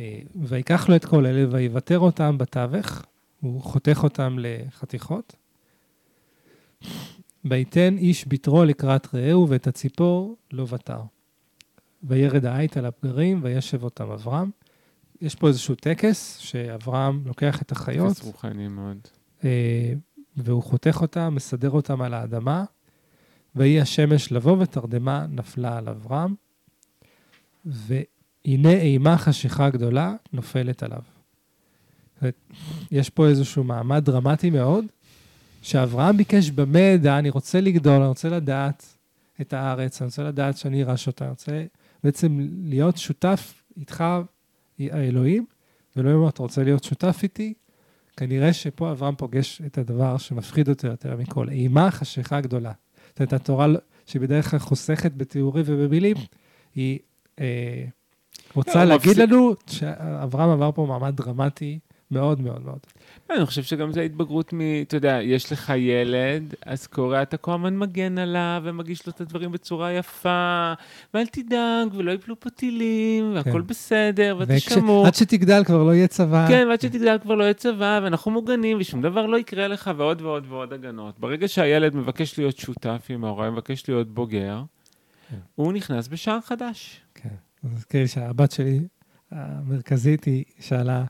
אה, ויקח לו את כל אלה ויוותר אותם בתווך, הוא חותך אותם לחתיכות. ויתן איש בתרו לקראת רעהו ואת הציפור לא ותר. וירד העית על הפגרים וישב אותם אברהם. יש פה איזשהו טקס שאברהם לוקח את החיות טקס רוחני מאוד. אה, והוא חותך אותם, מסדר אותם על האדמה, ויהי השמש לבוא ותרדמה נפלה על אברהם, והנה אימה חשיכה גדולה נופלת עליו. יש פה איזשהו מעמד דרמטי מאוד, שאברהם ביקש במה אדע, אני רוצה לגדול, אני רוצה לדעת את הארץ, אני רוצה לדעת שאני ארש אותה, אני רוצה בעצם להיות שותף איתך, האלוהים, ואלוהים אומר, אתה רוצה להיות שותף איתי? כנראה שפה אברהם פוגש את הדבר שמפחיד אותו יותר מכל, אימה חשיכה גדולה. זאת אומרת, התורה שבדרך כלל חוסכת בתיאורים ובמילים, היא אה, רוצה לא, להגיד לנו שאברהם עבר פה מעמד דרמטי מאוד מאוד מאוד. אני חושב שגם זה התבגרות מ... אתה יודע, יש לך ילד, אז קורא, אתה כל הזמן מגן עליו, ומגיש לו את הדברים בצורה יפה, ואל תדאג, ולא יפלו פה טילים, והכל כן. בסדר, ואתה וכש- שמור. עד שתגדל כבר לא יהיה צבא. כן, ועד שתגדל כבר לא יהיה צבא, ואנחנו מוגנים, ושום דבר לא יקרה לך, ועוד ועוד ועוד הגנות. ברגע שהילד מבקש להיות שותף עם ההורה, מבקש להיות בוגר, כן. הוא נכנס בשער חדש. כן. אז כאילו שהבת שלי המרכזית, היא שאלה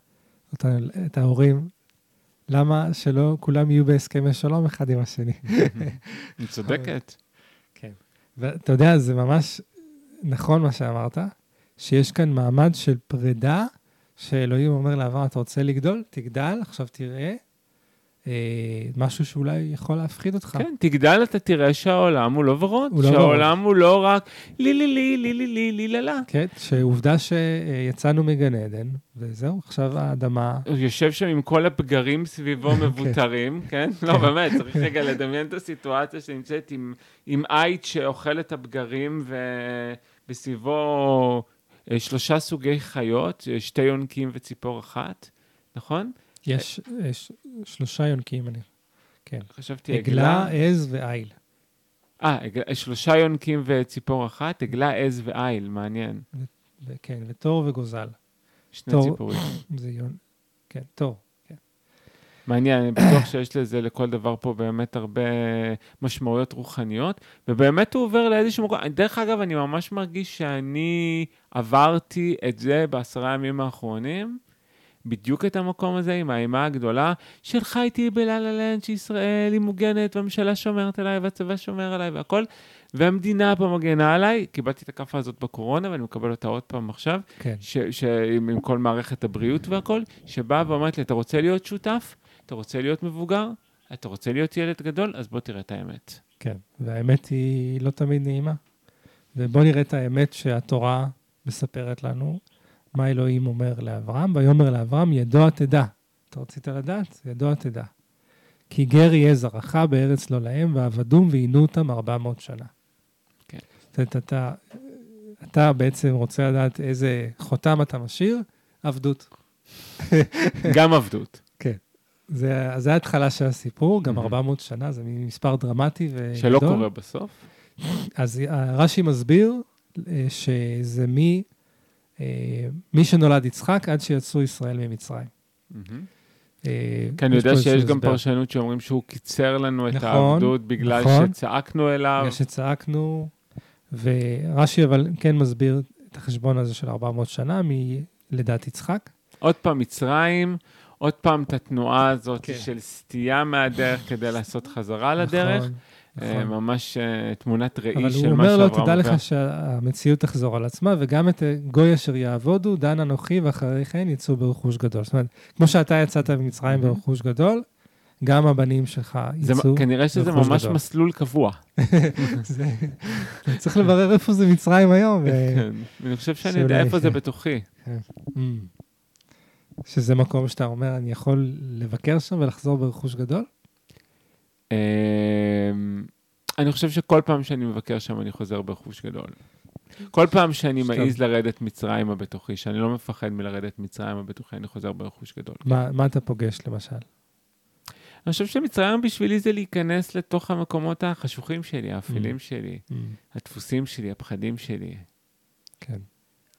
את ההורים, למה שלא כולם יהיו בהסכמי שלום אחד עם השני? היא צודקת. ואתה יודע, זה ממש נכון מה שאמרת, שיש כאן מעמד של פרידה, שאלוהים אומר לאברהם, אתה רוצה לגדול? תגדל, עכשיו תראה אה, משהו שאולי יכול להפחיד אותך. כן, תגדל, אתה תראה שהעולם הוא לא ורוד. הוא לא שהעולם הוא לא רק לי לי לי לי לי לי לי לה לה. כן, שעובדה שיצאנו מגן עדן, וזהו, עכשיו האדמה... הוא יושב שם עם כל הפגרים סביבו מבוטרים, כן? לא, באמת, צריך רגע לדמיין את הסיטואציה שנמצאת עם, עם עית שאוכל את הפגרים ובסביבו אה, שלושה סוגי חיות, אה, שתי יונקים וציפור אחת, נכון? יש, יש שלושה יונקים, אני... כן. חשבתי עגלה. עז ועיל. אה, שלושה יונקים וציפור אחת, עגלה, עז ועיל, מעניין. כן, ותור וגוזל. שני טוב. ציפורים. זה יון... כן, תור. מעניין, אני בטוח שיש לזה לכל דבר פה באמת הרבה משמעויות רוחניות, ובאמת הוא עובר לאיזשהו מקום. דרך אגב, אני ממש מרגיש שאני עברתי את זה בעשרה ימים האחרונים, בדיוק את המקום הזה עם האימה הגדולה של חייתי בלה-לה לנד שישראל היא מוגנת והממשלה שומרת עליי והצבא שומר עליי והכל, והמדינה פה מגנה עליי. קיבלתי את הכאפה הזאת בקורונה ואני מקבל אותה עוד פעם עכשיו. כן. ש, ש, עם, עם כל מערכת הבריאות והכל, שבאה ואומרת לי, אתה רוצה להיות שותף? אתה רוצה להיות מבוגר? אתה רוצה להיות ילד גדול? אז בוא תראה את האמת. כן, והאמת היא לא תמיד נעימה. ובואו נראה את האמת שהתורה מספרת לנו, מה אלוהים אומר לאברהם, ויאמר לאברהם, ידוע תדע. אתה רצית לדעת? ידוע תדע. כי גר יהיה זרעך בארץ לא להם, ועבדום ועינו אותם ארבע מאות שנה. כן. זאת אומרת, אתה, אתה בעצם רוצה לדעת איזה חותם אתה משאיר? עבדות. גם עבדות. זה, אז זה ההתחלה של הסיפור, גם מהמם. 400 שנה, זה מספר דרמטי וגדול. שלא קורה בסוף. אז אה, רש"י מסביר אה, שזה מי, אה, מי שנולד יצחק עד שיצאו ישראל ממצרים. אה, כי אני יודע שיש גם. פרשנות שאומרים שהוא קיצר לנו את נכון, העבדות בגלל נכון. שצעקנו אליו. בגלל שצעקנו, ורש"י אבל כן מסביר את החשבון הזה של 400 שנה מלידת יצחק. עוד פעם מצרים, עוד פעם את התנועה הזאת כן. של סטייה מהדרך כדי לעשות חזרה לדרך. נכון, אה. ממש אה, תמונת ראי אבל של הוא מה אומר לו, שאברהם תדע עובר. לך שהמציאות תחזור על עצמה, וגם את אה, גוי אשר יעבודו, דן אנוכי, ואחרי כן יצאו ברכוש גדול. זאת אומרת, כמו שאתה יצאת ממצרים מהמם. ברכוש גדול, גם הבנים שלך זה, יצאו. כנראה שזה ממש גדול. מסלול קבוע. זה- צריך לברר איפה זה מצרים היום. כן. אני חושב שאני יודע איפה זה בתוכי. Mm. שזה מקום שאתה אומר, אני יכול לבקר שם ולחזור ברכוש גדול? אמ, אני חושב שכל פעם שאני מבקר שם אני חוזר ברכוש גדול. כל פעם שאני. מעז לרדת מצרימה בתוכי, שאני לא מפחד מלרדת מצרימה בתוכי, אני חוזר ברכוש גדול. מה מה אתה פוגש למשל? אני חושב שמצרים בשבילי זה להיכנס לתוך המקומות החשוכים שלי, האפלים Mm. שלי, Mm. הדפוסים שלי, הפחדים שלי, כן.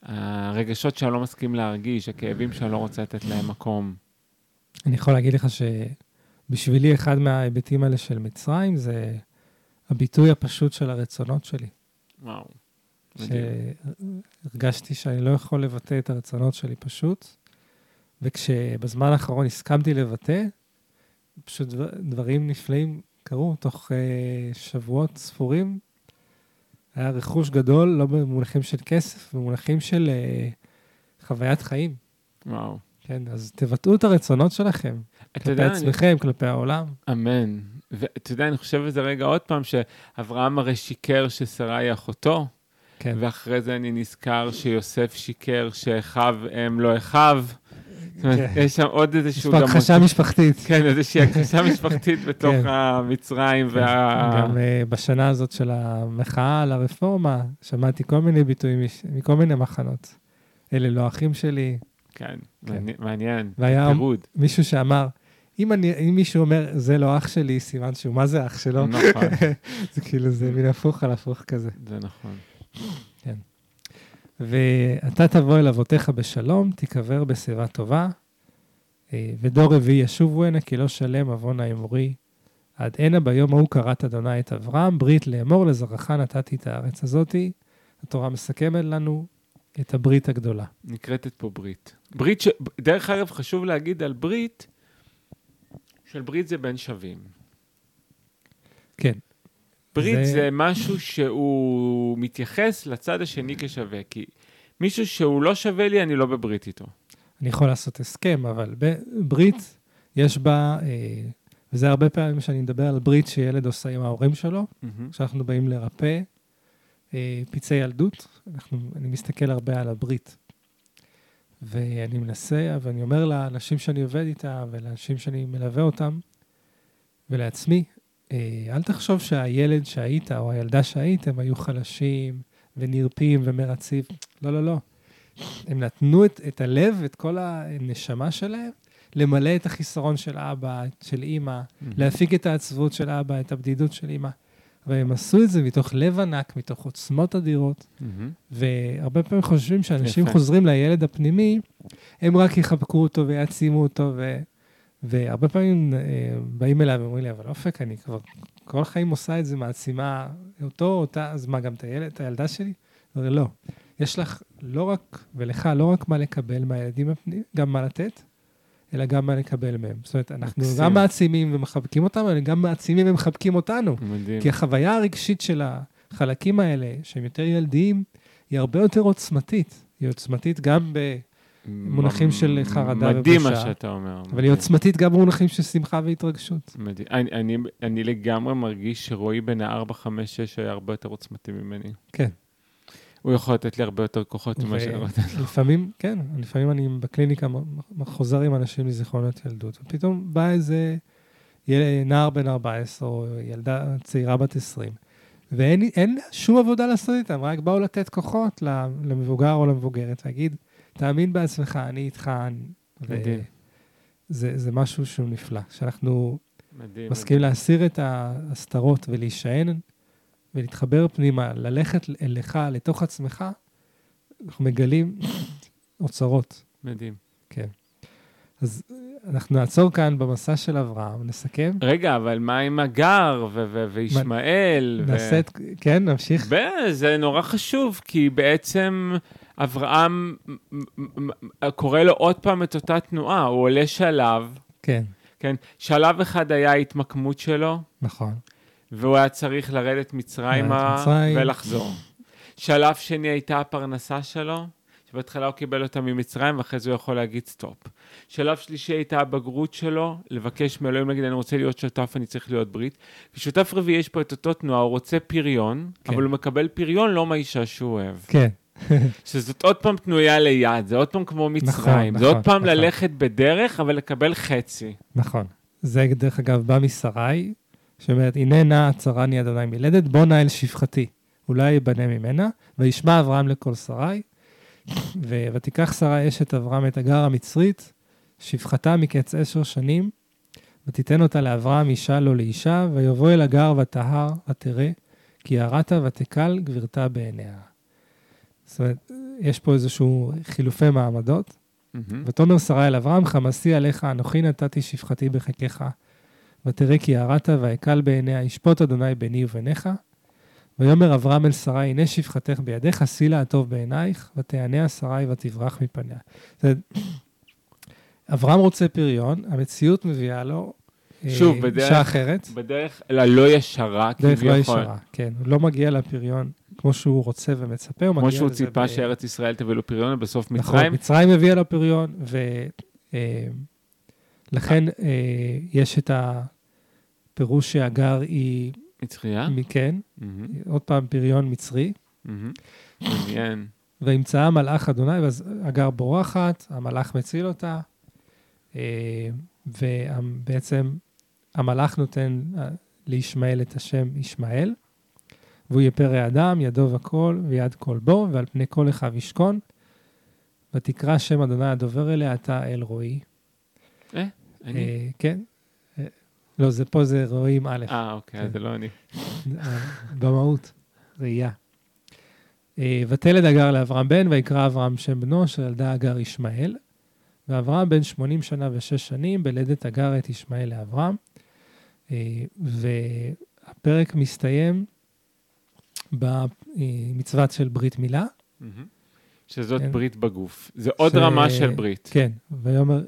הרגשות שאני לא מסכים להרגיש, הכאבים שאני לא רוצה לתת להם מקום. אני יכול להגיד לך שבשבילי אחד מההיבטים האלה של מצרים זה הביטוי הפשוט של הרצונות שלי. וואו. שהרגשתי שאני לא יכול לבטא את הרצונות שלי פשוט, וכשבזמן האחרון הסכמתי לבטא, פשוט דבר- דברים נפלאים קרו תוך uh, שבועות ספורים. היה רכוש גדול, לא במונחים של כסף, במונחים של uh, חוויית חיים. וואו. כן, אז תבטאו את הרצונות שלכם, כלפי יודע, אני- עצמכם, כלפי העולם. אמן. ואתה יודע, אני חושב על זה רגע עוד פעם, שאברהם הרי שיקר ששרה היא אחותו, כן, ואחרי זה אני נזכר שיוסף שיקר שאחיו הם לא אחיו. זאת אומרת, כן. יש שם עוד יש איזשהו פה הכחשה משפחתית. כן, איזושהי הכחשה משפחתית בתוך כן. המצרים וה... גם uh, בשנה הזאת של המחאה על הרפורמה, שמעתי כל מיני ביטויים מכל מיני מחנות. אלה לא אחים שלי. כן, כן. מעניין-. והיה- פירוד. מישהו שאמר, אם, אני, אם מישהו אומר, זה לא אח שלי, סימן שהוא, מה זה אח שלו? נכון, זה כאילו, זה מין הפוך על הפוך כזה. זה נכון. ואתה תבוא אל אבותיך בשלום, תיקבר בשיבה טובה, אה, ודור רביעי ישובו הנה, כי לא שלם עוון האמורי. עד הנה ביום ההוא כרת אדוני את אברהם, ברית לאמור לזרעך נתתי את הארץ הזאתי. התורה מסכמת לנו את הברית הגדולה. נקראת פה ברית. ברית ש... דרך אגב, חשוב להגיד על ברית, של ברית זה בין שווים. כן. ברית זה- זה... משהו שהוא מתייחס לצד השני כשווה, כי מישהו שהוא לא שווה לי, אני לא בברית איתו. אני יכול לעשות הסכם, אבל ברית, יש בה, אה, וזה הרבה פעמים שאני מדבר על ברית שילד עושה עם ההורים שלו. כשאנחנו באים לרפא אה, פצעי ילדות, אנחנו, אני מסתכל הרבה על הברית. ואני מנסה, ואני אומר לאנשים שאני עובד איתם, ולאנשים שאני מלווה אותם, ולעצמי, אה, אל תחשוב שהילד שהיית, או הילדה שהייתם, היו חלשים, ונרפים ומרצים. לא, לא, לא. הם נתנו את, את הלב, את כל הנשמה שלהם, למלא את החיסרון של אבא, של אימא, מהמם. להפיק את העצבות של אבא, את הבדידות של אמא. והם עשו את זה מתוך לב ענק, מתוך עוצמות אדירות, מהמם. והרבה פעמים חושבים שאנשים יפה. חוזרים לילד הפנימי, הם רק יחבקו אותו ויעצימו אותו, ו... והרבה פעמים אה, באים אליי ואומרים לי, אבל אופק, אני כבר כל החיים עושה את זה, מעצימה אותו, אותה, אז מה, גם את הילד, את הילדה שלי? לא. יש לך לא רק, ולך לא רק מה לקבל מהילדים הפנימיים, גם מה לתת, אלא גם מה לקבל מהם. זאת אומרת, אנחנו מקסים. גם מעצימים ומחבקים אותם, אבל גם מעצימים ומחבקים אותנו. מדהים. כי החוויה הרגשית של החלקים האלה, שהם יותר ילדיים, היא הרבה יותר עוצמתית. היא עוצמתית גם ב... מונחים של חרדה מדהים מה ובושה. שאתה אומר. אבל היא מדהים. עוצמתית גם במונחים של שמחה והתרגשות. מדהים. אני, אני, אני לגמרי מרגיש שרועי בן ה-4, 5, 6 היה הרבה יותר עוצמתי ממני. כן. הוא יכול לתת לי הרבה יותר כוחות ממה שאני רוצה. לפעמים, כן, לפעמים אני בקליניקה חוזר עם אנשים מזיכרונות ילדות, ופתאום בא איזה נער בן 14 או ילדה צעירה בת 20, ואין שום עבודה לעשות איתם, רק באו לתת כוחות למבוגר או למבוגרת, להגיד, תאמין בעצמך, אני איתך. אני-" ו- מדהים. זה, זה משהו שהוא נפלא, שאנחנו מדהים. מסכימים להסיר את ההסתרות ולהישען ולהתחבר פנימה, ללכת אליך, לתוך עצמך, אנחנו מגלים אוצרות. מדהים. אז אנחנו נעצור כאן במסע של אברהם, נסכם, רגע, אבל מה עם הגר ו- ו- וישמעאל? ו- נעשה את... כן, נמשיך. ב- זה נורא חשוב, כי בעצם אברהם קורא לו עוד פעם את אותה תנועה, הוא עולה שלב, כן, כן? שלב אחד היה ההתמקמות שלו, נכון. והוא היה צריך לרדת מצרימה. ולחזור. שלב שני הייתה הפרנסה שלו, שבהתחלה הוא קיבל אותה ממצרים, ואחרי זה הוא יכול להגיד סטופ. שלב שלישי הייתה הבגרות שלו, לבקש מאלוהים להגיד, אני רוצה להיות שותף, אני צריך להיות ברית. ושותף רביעי, יש פה את אותו תנועה, הוא רוצה פריון, כן. אבל הוא מקבל פריון לא מהאישה שהוא אוהב. כן, שזאת עוד פעם תנויה ליד, זה עוד פעם כמו מצרים. זה נכון, עוד פעם נכון. ללכת בדרך, אבל לקבל חצי. נכון. זה דרך אגב בא משרי, שאומרת, הנה נא צרני אדוני מלדת, בוא נא אל שפחתי, אולי יבנה ממנה, וישמע אברהם לכל שרי, ותיקח שרי אשת אברהם את הגר המצרית, שפחתה מקץ עשר שנים, ותיתן אותה לאברהם אישה לו לאישה, ויבוא אל הגר וטהר ותראה, כי יראת ותקל גבירתה בעיניה. זאת אומרת, יש פה איזשהו חילופי מעמדות. מהמם. ותאמר שרה אל אברהם, חמסי עליך, אנוכי נתתי שפחתי בחיקך. ותראה כי יראת ואקל בעיניה, ישפוט אדוני ביני וביניך. ויאמר אברהם אל שרה, הנה שפחתך בידיך, שיא לה הטוב בעינייך, ותענה שרי ותברח מפניה. אברהם רוצה פריון, המציאות מביאה לו אה, שוב, בדרך- אישה אחרת, בדרך לא ישרה, דרך לא. ישרה, כן, הוא לא מגיע לפריון כמו שהוא רוצה ומצפה, הוא כמו מגיע שהוא לזה ציפה ב- שארץ ישראל תביא לו פריון, ובסוף נכון, מצרים. מצרים הביאה לו פריון, ולכן יש את הפירוש שהגר היא, מצריה? מכן, מהמם, עוד פעם פריון מצרי. מעניין. וימצאה מלאך אדוני, ואז הגר בורחת, המלאך מציל אותה, אה, ובעצם המלאך נותן אה, לישמעאל את השם ישמעאל, והוא יהיה פרא אדם, ידו וכל, ויד כל בו, ועל פני כל אחיו ישכון, ותקרא שם אדוני הדובר אליה, אתה אל רועי. אני? אה, כן. אה, לא, זה פה זה רועי עם א', אה, אוקיי, כן. זה לא אני. אה, במהות, ראייה. אה, ותלד הגר לאברהם בן, ויקרא אברהם שם בנו, אשר ילדה הגר ישמעאל. ואברהם בן 80 שנה ושש שנים, בלדת הגר את ישמעאל לאברהם. אה, והפרק מסתיים במצוות של ברית מילה. שזאת כן. ברית בגוף. זה עוד ש- רמה של ברית. כן, ויאמר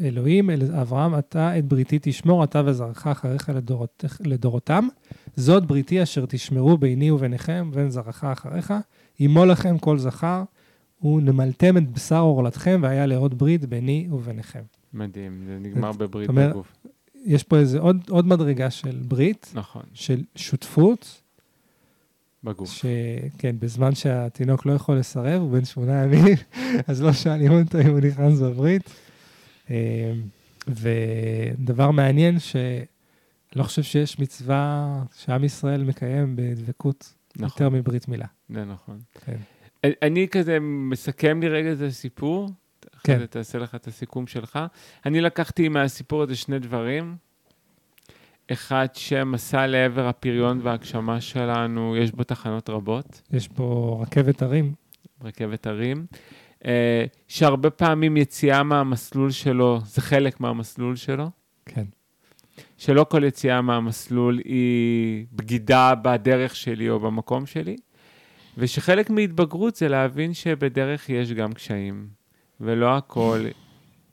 אלוהים אל אברהם, אתה את בריתי תשמור, אתה וזרעך אחריך לדורות, לדורותם. זאת בריתי אשר תשמרו ביני וביניכם ובין זרעך אחריך. ימו לכם כל זכר, ונמלתם את בשר עורלתכם, והיה לעוד ברית ביני וביניכם. מדהים, זה נגמר בברית אומר- בגוף. יש פה איזה עוד, עוד מדרגה של ברית, נכון, של שותפות, בגוף. שכן, בזמן שהתינוק לא יכול לסרב, הוא בן שמונה ימים, אז לא שואלים אותו אם הוא נכנס בברית. אה, ודבר מעניין, שאני לא חושב שיש מצווה שעם ישראל מקיים בדבקות נכון, יותר מברית מילה. זה נכון. כן. אני כזה מסכם לי רגע את הסיפור, אחרי כן. זה תעשה לך את הסיכום שלך. אני לקחתי מהסיפור הזה שני דברים. אחד, שמסע לעבר הפריון וההגשמה שלנו, יש בו תחנות רבות, יש פה רכבת הרים, רכבת הרים, שהרבה פעמים יציאה מהמסלול שלו, זה חלק מהמסלול שלו, כן. שלא כל יציאה מהמסלול היא בגידה בדרך שלי או במקום שלי, ושחלק מהתבגרות זה להבין שבדרך יש גם קשיים, ולא הכל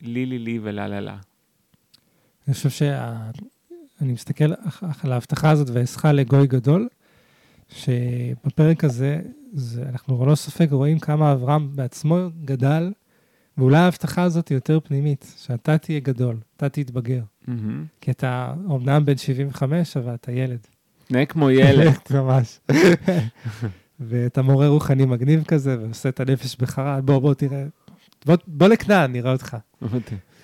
לי לי לי ולה לה לה. אני חושב שה... אני מסתכל על ההבטחה הזאת, ואעשך לגוי גדול, שבפרק הזה, זה, אנחנו ללא ספק רואים כמה אברהם בעצמו גדל, ואולי ההבטחה הזאת היא יותר פנימית, שאתה תהיה גדול, אתה תתבגר. מהמם. כי אתה אומנם בן 75, אבל אתה ילד. תנהג כמו ילד. ממש. ואתה מורה רוחני מגניב כזה, ועושה את הנפש בחרד, בוא, בוא, תראה. בוא, בוא לכנען, נראה אותך.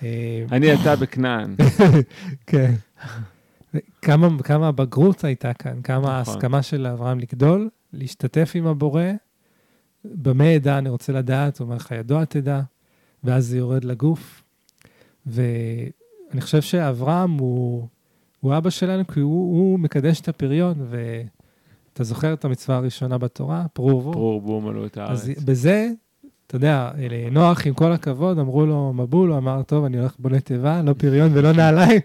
אה, אני אתה בכנען. כן. כמה, כמה הבגרות הייתה כאן, כמה נכון. ההסכמה של אברהם לגדול, להשתתף עם הבורא, במה אדע אני רוצה לדעת, הוא אומר לך, ידוע תדע, ואז זה יורד לגוף. ואני חושב שאברהם הוא, הוא אבא שלנו, כי הוא, הוא מקדש את הפריון, ואתה זוכר את המצווה הראשונה בתורה, פרו ורבו? ברור בור מלאו את הארץ. אז בזה, אתה יודע, נוח, עם כל הכבוד, אמרו לו מבול, הוא אמר, טוב, אני הולך בונה תיבה, לא פריון ולא נעליים.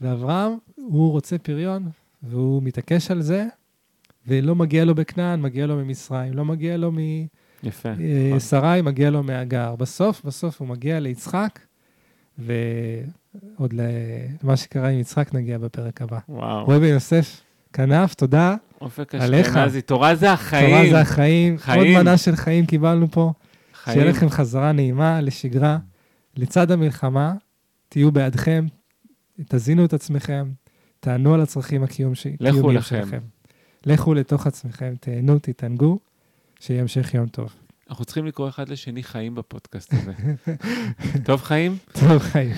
ואברהם, הוא רוצה פריון, והוא מתעקש על זה, ולא מגיע לו בכנען, מגיע לו ממצרים, לא מגיע לו יפה. נכון. משרי, מגיע לו מהגר. בסוף, בסוף הוא מגיע ליצחק, ועוד למה שקרה עם יצחק נגיע בפרק הבא. וואו. בן יוסף, כנף, תודה. אופק. אשכנזי. תורה זה תורה החיים. זה החיים, חיים. עוד מנה של חיים קיבלנו פה. שיהיה לכם חזרה נעימה לשגרה. לצד המלחמה, תהיו בעדכם, תזינו את עצמכם, תענו על הצרכים הקיום ש- לכו לכם. שלכם. לכו לתוך עצמכם, תהנו, תתענגו, שיהיה המשך יום טוב. אנחנו צריכים לקרוא אחד לשני חיים בפודקאסט הזה. טוב, חיים? טוב, חיים.